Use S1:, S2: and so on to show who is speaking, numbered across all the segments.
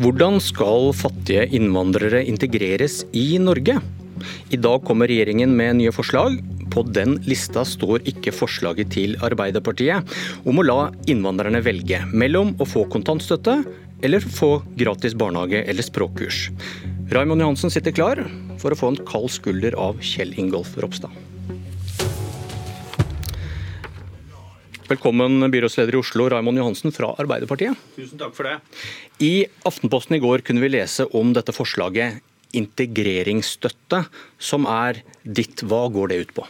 S1: Hvordan skal fattige innvandrere integreres i Norge? I dag kommer regjeringen med nye forslag. På den lista står ikke forslaget til Arbeiderpartiet om å la innvandrerne velge mellom å få kontantstøtte eller få gratis barnehage eller språkkurs. Raymond Johansen sitter klar for å få en kald skulder av Kjell Ingolf Ropstad. Velkommen, byrådsleder i Oslo, Raymond Johansen fra Arbeiderpartiet.
S2: Tusen takk for det.
S1: I Aftenposten i går kunne vi lese om dette forslaget integreringsstøtte, som er ditt. Hva går det ut på?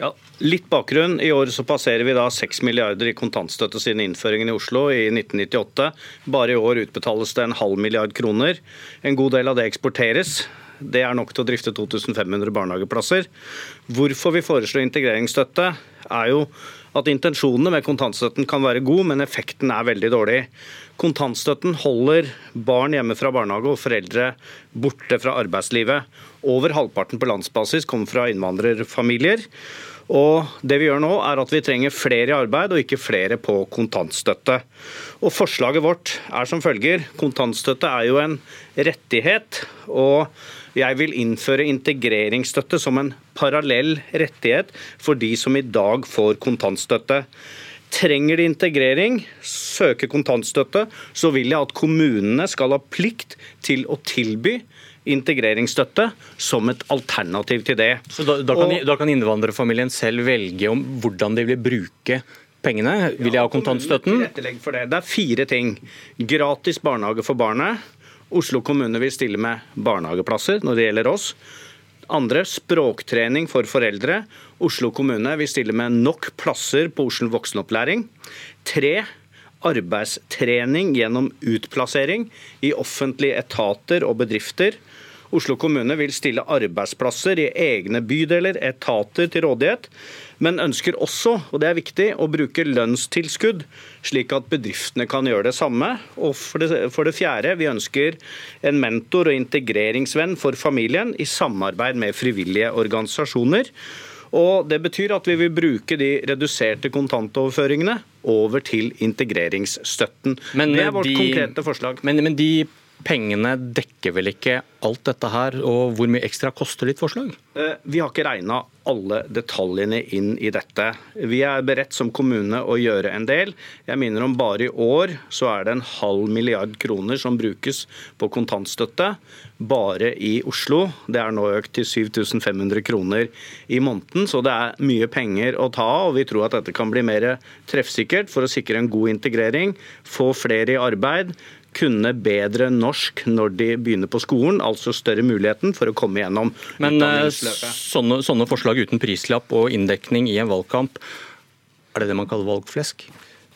S2: Ja, litt bakgrunn. I år så passerer vi da 6 milliarder i kontantstøtte siden innføringen i Oslo i 1998. Bare i år utbetales det en halv milliard kroner. En god del av det eksporteres. Det er nok til å drifte 2500 barnehageplasser. Hvorfor vi foreslår integreringsstøtte, er jo at intensjonene med kontantstøtten kan være god, men effekten er veldig dårlig. Kontantstøtten holder barn hjemme fra barnehage og foreldre borte fra arbeidslivet. Over halvparten på landsbasis kommer fra innvandrerfamilier. Og det vi gjør nå er at vi trenger flere i arbeid, og ikke flere på kontantstøtte. Og Forslaget vårt er som følger. Kontantstøtte er jo en rettighet. og jeg vil innføre integreringsstøtte som en parallell rettighet for de som i dag får kontantstøtte. Trenger de integrering, søker kontantstøtte, så vil jeg at kommunene skal ha plikt til å tilby integreringsstøtte som et alternativ til det.
S1: Så Da, da, kan, da kan, innvandrerfamilien selv velge om hvordan de vil bruke pengene? Vil jeg ha kontantstøtten?
S2: Det er fire ting. Gratis barnehage for barnet. Oslo kommune vil stille med barnehageplasser når det gjelder oss. Andre språktrening for foreldre. Oslo kommune vil stille med nok plasser på Oslo voksenopplæring. Tre arbeidstrening gjennom utplassering i offentlige etater og bedrifter. Oslo kommune vil stille arbeidsplasser i egne bydeler, etater til rådighet, men ønsker også, og det er viktig, å bruke lønnstilskudd, slik at bedriftene kan gjøre det samme. Og for det, for det fjerde, vi ønsker en mentor og integreringsvenn for familien i samarbeid med frivillige organisasjoner. Og Det betyr at vi vil bruke de reduserte kontantoverføringene over til integreringsstøtten. Men det er vårt de, konkrete forslag.
S1: Men, men de pengene dekker vel ikke alt dette her, og hvor mye ekstra koster ditt forslag?
S2: Eh, vi har ikke regna alle detaljene inn i dette. Vi er beredt som kommune å gjøre en del. Jeg minner om bare i år så er det en halv milliard kroner som brukes på kontantstøtte. Bare i Oslo. Det er nå økt til 7500 kroner i måneden, så det er mye penger å ta av. Vi tror at dette kan bli mer treffsikkert for å sikre en god integrering, få flere i arbeid kunne bedre norsk når de begynner på skolen, altså større muligheten for å komme gjennom
S1: Men eh, sånne, sånne forslag uten prislapp og inndekning i en valgkamp, er det det man kaller valgflesk?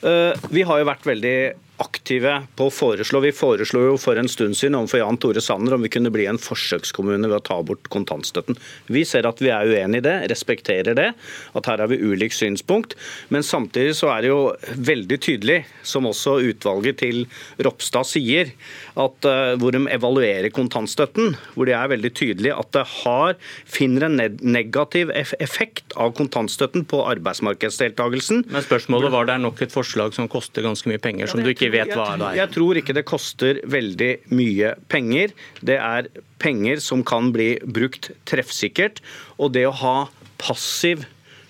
S2: Eh, vi har jo vært veldig aktive på å foreslå. Vi foreslo jo for en stund siden overfor Jan Tore Sanner om vi kunne bli en forsøkskommune ved å ta bort kontantstøtten. Vi ser at vi er uenig i det, respekterer det, at her har vi ulikt synspunkt. Men samtidig så er det jo veldig tydelig, som også utvalget til Ropstad sier, at uh, hvor de evaluerer kontantstøtten, hvor det er veldig tydelig at det har, finner en negativ effekt av kontantstøtten på arbeidsmarkedsdeltakelsen.
S1: Men spørsmålet var det er nok et forslag som koster ganske mye penger, som du ikke ikke vet hva
S2: det er? Jeg tror ikke det koster veldig mye penger. Det er penger som kan bli brukt treffsikkert. Og det å ha passiv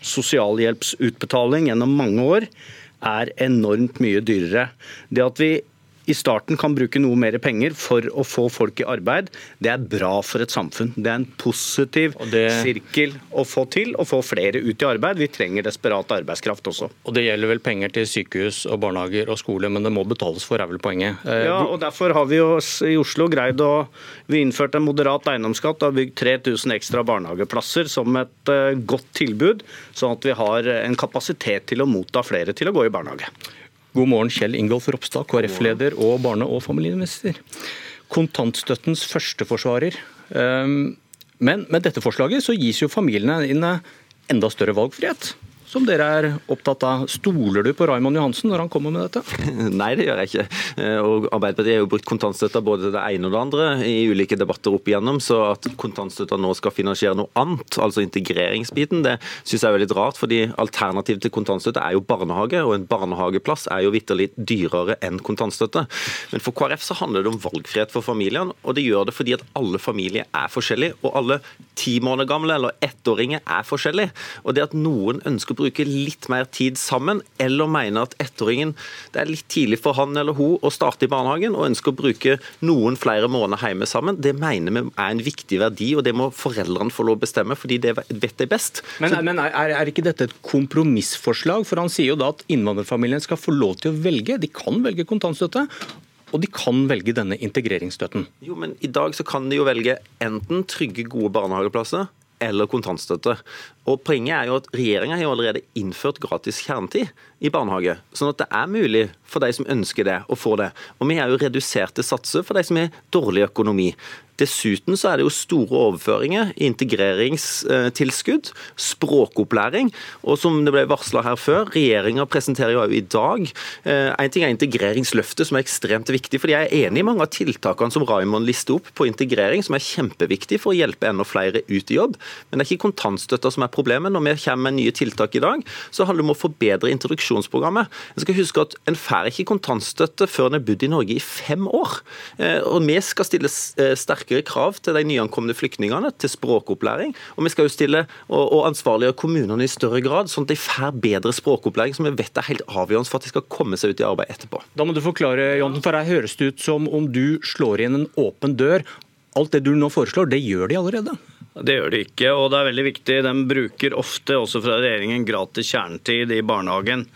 S2: sosialhjelpsutbetaling gjennom mange år er enormt mye dyrere. Det at vi i starten kan bruke noe mer penger for å få folk i arbeid, det er bra for et samfunn. Det er en positiv det... sirkel å få til, å få flere ut i arbeid. Vi trenger desperat arbeidskraft også.
S1: Og Det gjelder vel penger til sykehus og barnehager og skole, men det må betales for, er vel poenget?
S2: Eh, ja, og Derfor har vi jo i Oslo greid å Vi innførte en moderat eiendomsskatt og har bygd 3000 ekstra barnehageplasser som et eh, godt tilbud, sånn at vi har en kapasitet til å motta flere til å gå i barnehage.
S1: God morgen, Kjell Ingolf Ropstad, KrF-leder og barne- og familieminister. Kontantstøttens førsteforsvarer. Ehm, men med dette forslaget så gis jo familiene enda større valgfrihet. Som dere er opptatt av. Stoler du på Raymond Johansen når han kommer med dette?
S3: Nei, det gjør jeg ikke. Og Arbeiderpartiet har jo brukt kontantstøtta både til det ene og det andre i ulike debatter opp igjennom, så at kontantstøtta nå skal finansiere noe annet, altså integreringsbiten, det syns jeg er veldig rart. fordi Alternativet til kontantstøtte er jo barnehage, og en barnehageplass er jo vitterlig dyrere enn kontantstøtte. Men for KrF så handler det om valgfrihet for familiene, og det gjør det fordi at alle familier er forskjellige, og alle ti måneder gamle eller ettåringer er forskjellig. Og det at noen ønsker å bruke litt mer tid sammen, eller mener at ettåringen det er litt tidlig for han eller hun å starte i barnehagen, og ønsker å bruke noen flere måneder hjemme sammen, det mener vi er en viktig verdi, og det må foreldrene få lov å bestemme, fordi det vet de best.
S1: Men, men er, er, ikke dette et kompromissforslag? For han sier jo da at innvandrerfamilien skal få lov til å velge. De kan velge kontantstøtte, og de kan velge denne integreringsstøtten.
S3: Jo, men I dag så kan de jo velge enten trygge, gode barnehageplasser eller kontantstøtte. Og Poenget er jo at Regjeringa har jo allerede innført gratis kjernetid i barnehage. Sånn at det er mulig for de som ønsker det, å få det. Og vi har jo reduserte satser for de som har dårlig økonomi. Dessuten så er det jo store overføringer, integreringstilskudd, språkopplæring. Og som det ble varsla her før, regjeringa presenterer jo i dag En eh, ting er integreringsløftet, som er ekstremt viktig. fordi jeg er enig i mange av tiltakene som Raymond lister opp på integrering, som er kjempeviktig for å hjelpe enda flere ut i jobb. Men det er ikke kontantstøtta som er problemet. Når vi kommer med nye tiltak i dag, så handler det om å forbedre introduksjonsprogrammet. Jeg skal huske at En får ikke kontantstøtte før en har bodd i Norge i fem år. Eh, og Vi skal stille eh, sterkere krav til de nyankomne flyktningene, til språkopplæring. Og vi skal jo stille og, og ansvarliggjøre kommunene i større grad, sånn at de får bedre språkopplæring, som vi vet er helt avgjørende for at de skal komme seg ut i arbeid etterpå.
S1: Da må du forklare, Jonten, for her høres det ut som om du slår inn en åpen dør. Alt det du nå foreslår, det gjør de allerede?
S2: Det gjør de ikke, og det er veldig viktig. De bruker ofte, også fra regjeringen, gratis kjernetid i barnehagen.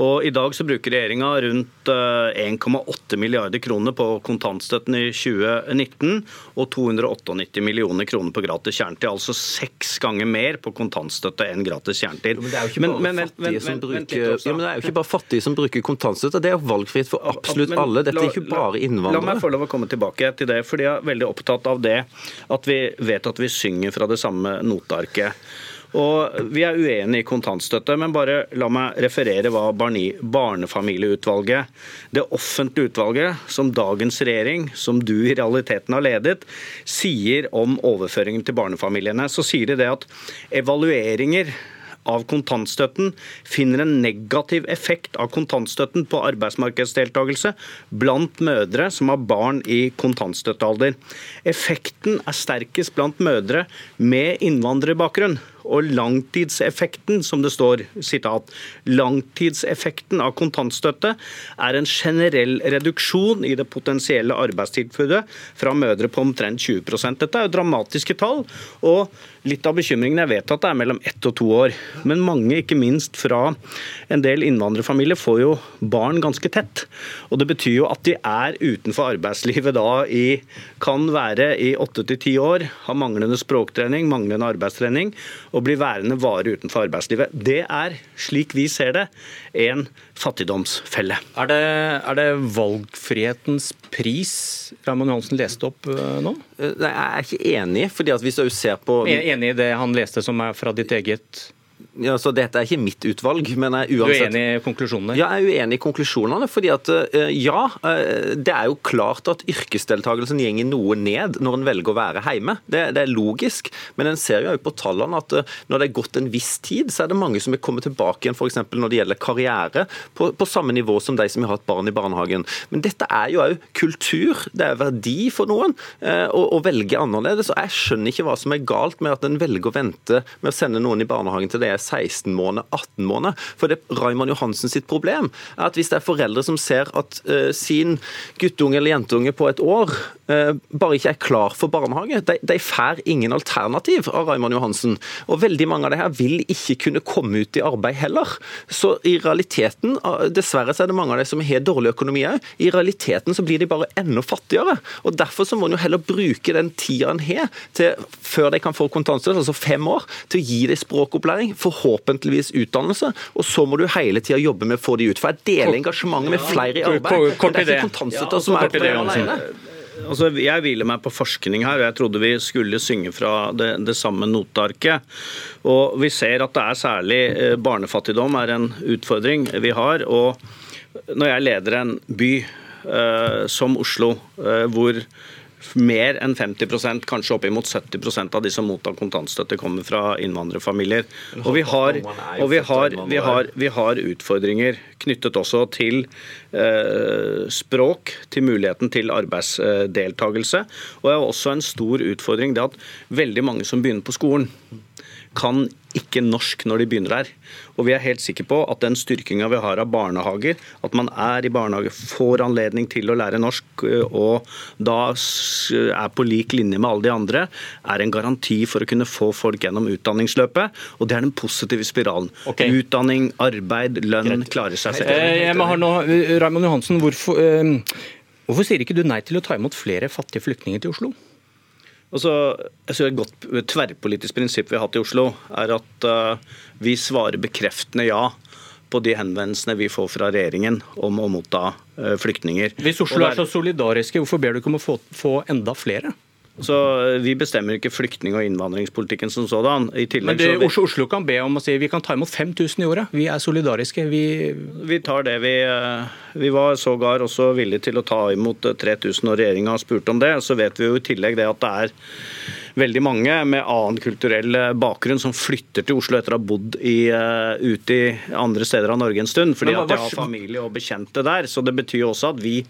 S2: Og I dag så bruker regjeringa rundt 1,8 eh, milliarder kroner på kontantstøtten i 2019 og 298 millioner kroner på gratis kjernetid. Altså seks ganger mer på kontantstøtte enn gratis kjernetid.
S3: Men det er jo ikke bare, men, men, men, bruker, ja, men det er jo ikke bare fattige som bruker kontantstøtte, det er jo valgfritt for absolutt alle. Dette er ikke bare innvandrere.
S2: La meg få lov å komme tilbake til det, fordi jeg er veldig opptatt av det at vi vet at vi synger fra det samme notearket. Og Vi er uenige i kontantstøtte, men bare la meg referere hva Barnefamilieutvalget, det offentlige utvalget som dagens regjering, som du i realiteten har ledet, sier om overføringen til barnefamiliene. Så sier de det at evalueringer av kontantstøtten finner en negativ effekt av kontantstøtten på arbeidsmarkedsdeltakelse blant mødre som har barn i kontantstøttealder. Effekten er sterkest blant mødre med innvandrerbakgrunn. Og langtidseffekten, som det står, sitat, langtidseffekten av kontantstøtte er en generell reduksjon i det potensielle arbeidstilbudet fra mødre på omtrent 20% Dette er jo dramatiske tall. og Litt av bekymringen jeg vet at det er mellom ett og to år. Men mange, ikke minst fra en del innvandrerfamilier, får jo barn ganske tett. Og Det betyr jo at de er utenfor arbeidslivet da i kan være i åtte til ti år, har manglende språktrening, manglende arbeidstrening og blir værende varig utenfor arbeidslivet. Det er, slik vi ser det, en fattigdomsfelle.
S1: Er det, er det valgfrihetens pris Raymond Johansen leste opp eh, nå?
S3: Nei, jeg er ikke enig. fordi at hvis du ser på...
S1: Jeg er Enig i det han leste som er fra ditt eget
S3: ja, så Dette er ikke mitt utvalg. men jeg
S1: uansett... Du er enig i konklusjonene?
S3: Ja, jeg er uenig i konklusjonene. fordi at eh, ja, eh, det er jo klart at yrkesdeltakelsen gjenger noe ned når en velger å være hjemme. Det, det, er logisk. Men en ser jo på tallene at eh, når det er gått en viss tid, så er det mange som er kommet tilbake igjen f.eks. når det gjelder karriere, på, på, samme nivå som de som har hatt barn i barnehagen. Men dette er jo òg kultur. Det er verdi for noen å, å velge annerledes. og Jeg skjønner ikke hva som er galt med at en velger å vente med å sende noen i barnehagen til det er 16 måneder, 18 måneder. For det Raymond Johansen sitt problem er at hvis det er foreldre som ser at uh, sin guttunge eller jentunge på et år uh, bare ikke er klar for barnehage, de, de får ingen alternativ av Raymond Johansen. Og veldig mange av de her vil ikke kunne komme ut i arbeid heller. Så i realiteten, uh, dessverre så er det mange av de som har dårlig økonomi òg, i realiteten så blir de bare enda fattigere. Og Derfor så må en jo heller bruke den tida en har til, før de kan få kontantstøtte, altså fem år, til å gi dem språkopplæring forhåpentligvis utdannelse, og så må du hele tida jobbe med å få de ut. For jeg deler engasjementet med flere i arbeid.
S1: Kort, det er ikke kontantstøtta
S3: som er problemet alene.
S2: altså, jeg hviler meg på forskning her, og jeg trodde vi skulle synge fra det, det samme notearket. Og vi ser at det er særlig eh, barnefattigdom er en utfordring vi har. og når jeg leder en by eh, som Oslo, eh, hvor mer enn 50% kanskje oppimot 70% av de som mottar kontantstøtte, kommer fra innvandrerfamilier. Og vi har, og vi har, vi har, vi har utfordringer knyttet også til eh, språk, til muligheten til arbeidsdeltakelse. Og det er også en stor utfordring det at veldig mange som begynner på skolen, kan ikke norsk når de begynner her. Og vi er helt sikre på at den styrkinga vi har av barnehager, at man er i barnehage, får anledning til å lære norsk og da er på lik linje med alle de andre, er en garanti for å kunne få folk gjennom utdanningsløpet. Og det er den positive spiralen. Okay. Utdanning, arbeid, lønn, klare seg selv.
S1: Eh, jeg må ha nå, Raymond Johansen, hvorfor, hvorfor sier ikke du nei til å ta imot flere fattige flyktninger til Oslo?
S2: Altså, jeg synes Et godt tverrpolitisk prinsipp vi har hatt i Oslo, er at uh, vi svarer bekreftende ja på de henvendelsene vi får fra regjeringen om å motta uh, flyktninger.
S1: Hvis Oslo er så solidariske, hvorfor ber du ikke om å få, få enda flere?
S2: Så eh, Vi bestemmer ikke flyktning- og innvandringspolitikken som sådan.
S1: Men det, vi, Oslo kan be om å si vi kan ta imot 5000 i året. Vi er solidariske. Vi,
S2: vi tar det vi Vi var sågar også villige til å ta imot 3000 når regjeringa har spurt om det. Så vet vi jo i tillegg det at det er veldig mange med annen kulturell eh, bakgrunn som flytter til Oslo etter å ha bodd i, uh, ute i andre steder av Norge en stund, fordi at de har familie og bekjente der. Så det betyr også at vi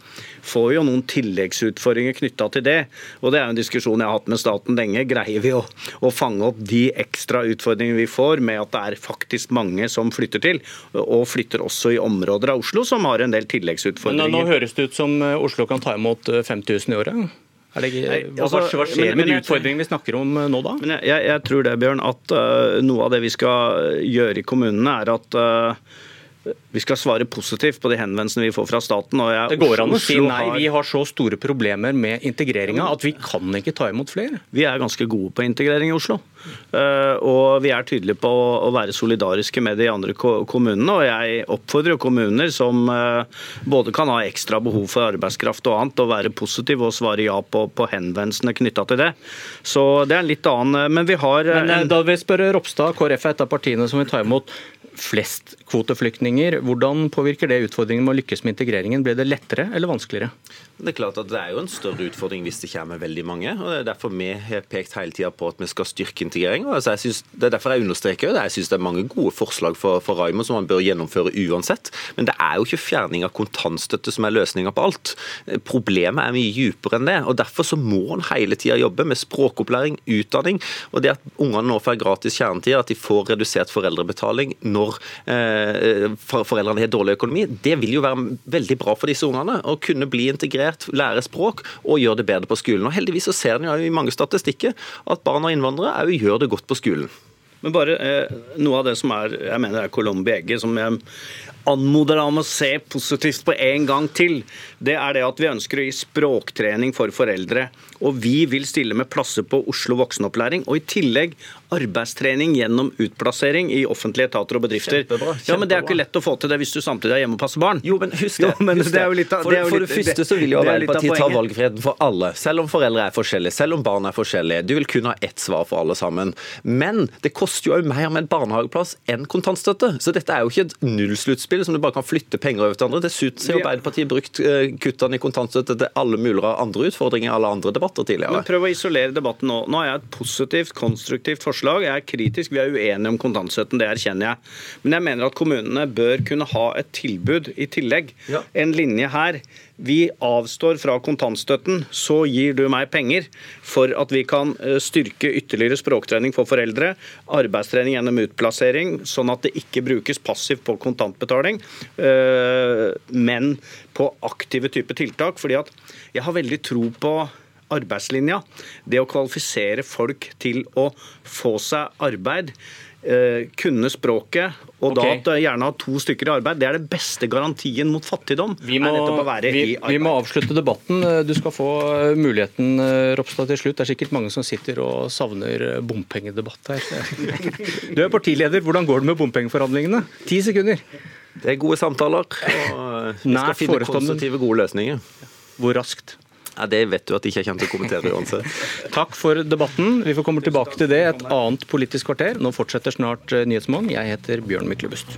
S2: får jo noen tilleggsutfordringer knytta til det. Og det er jo en diskusjon jeg har hatt med staten lenge. Greier vi å, å fange opp de ekstra utfordringene vi får med at det er faktisk mange som flytter til, og flytter også i områder av Oslo som har en del tilleggsutfordringer.
S1: Men nå høres det ut som Oslo kan ta imot 5000 i året? Det, hva, altså, hva, skjer med de utfordringene vi snakker om eh, nå, da?
S2: Jeg, jeg, tror det, Bjørn, at uh, noe av det vi skal gjøre i kommunene, er at uh, vi skal svare positivt på de henvendelsene vi får fra staten.
S1: det går an å si nei, vi har så store problemer med integreringa at vi kan ikke ta imot flere.
S2: Vi er ganske gode på integrering i Oslo. Eh, og vi er tydelige på å være solidariske med de andre kommunene. Og jeg oppfordrer kommuner som eh, både kan ha ekstra behov for arbeidskraft og annet, å være positive og svare ja på, på henvendelsene knytta til det. Så det er en litt annen Men vi har
S1: Men Da vil jeg spørre Ropstad, KrF er et av partiene som vil ta imot flest kvoteflyktninger. Hvordan påvirker det utfordringen med å lykkes med integreringen? Blir det lettere eller vanskeligere?
S3: Det er klart at det er jo en større utfordring hvis det kommer veldig mange. og Det er derfor vi har pekt hele tida på at vi skal styrke integrering. Altså det er derfor jeg understreker det. Jeg synes det er mange gode forslag for, for Raymond som man bør gjennomføre uansett. Men det er jo ikke fjerning av kontantstøtte som er løsninga på alt. Problemet er mye dypere enn det. og Derfor så må en hele tida jobbe med språkopplæring, utdanning. og det At ungene nå får gratis kjernetid, at de får redusert foreldrebetaling når eh, foreldrene har dårlig økonomi, det vil jo være veldig bra for disse ungene. Å kunne bli integrert, lære språk og gjøre det bedre på skolen. Og Heldigvis så ser en jo i mange statistikker at barn av innvandrere òg gjør det godt på skolen.
S2: Men bare eh, noe av det som er jeg mener er Colombi egget, som jeg anmoder deg om å se positivt på en gang til, det er det at vi ønsker å gi språktrening for foreldre. Og vi vil stille med plasser på Oslo voksenopplæring. Og i tillegg arbeidstrening gjennom utplassering i offentlige etater og bedrifter. Kjempebra, kjempebra. Ja, men Det er jo ikke lett å få til det hvis du samtidig er hjemme og passer barn.
S3: Jo, men husk det. Jo, men det. det litt, for, for, det første så vil jo Arbeiderpartiet ta valgfriheten for alle. Selv om foreldre er forskjellige, selv om barn er forskjellige. Du vil kun ha ett svar for alle sammen. Men det koster jo òg mer med en barnehageplass enn kontantstøtte. Så dette er jo ikke et nullsluttspill som du bare kan flytte penger over til andre. Dessuten har Arbeiderpartiet brukt eh, kuttene i kontantstøtte til alle mulige andre utfordringer i alle andre debatter tidligere.
S2: Men Prøv å isolere debatten nå. Nå har jeg et positivt, konstruktivt forslag forslag. Jeg er kritisk, vi er uenige om kontantstøtten, det erkjenner jeg. Men jeg mener at kommunene bør kunne ha et tilbud i tillegg. Ja. En linje her. Vi avstår fra kontantstøtten, så gir du meg penger for at vi kan eh, styrke ytterligere språktrening for foreldre, arbeidstrening gjennom utplassering, sånn at det ikke brukes passivt på kontantbetaling, eh, men på aktive typer tiltak. fordi at jeg har veldig tro på arbeidslinja. Det å kvalifisere folk til å få seg arbeid. Eh, kunne språket, og okay. da gjerne ha to stykker i arbeid. Det er det beste garantien mot fattigdom.
S1: Vi må, vi, vi må avslutte debatten. Du skal få eh, muligheten eh, Ropstad, til slutt. Det er sikkert mange som sitter og savner bompengedebatt her. Du er partileder. Hvordan går det med bompengeforhandlingene? Ti sekunder.
S3: Det er gode samtaler. og Vi skal finne konstruktive, gode løsninger.
S1: Hvor raskt?
S3: Ja, Det vet du at jeg ikke kommer til å kommentere uansett.
S1: Takk for debatten. Vi får komme tilbake til det et annet Politisk kvarter. Nå fortsetter snart Nyhetsmorgen. Jeg heter Bjørn Myklebust.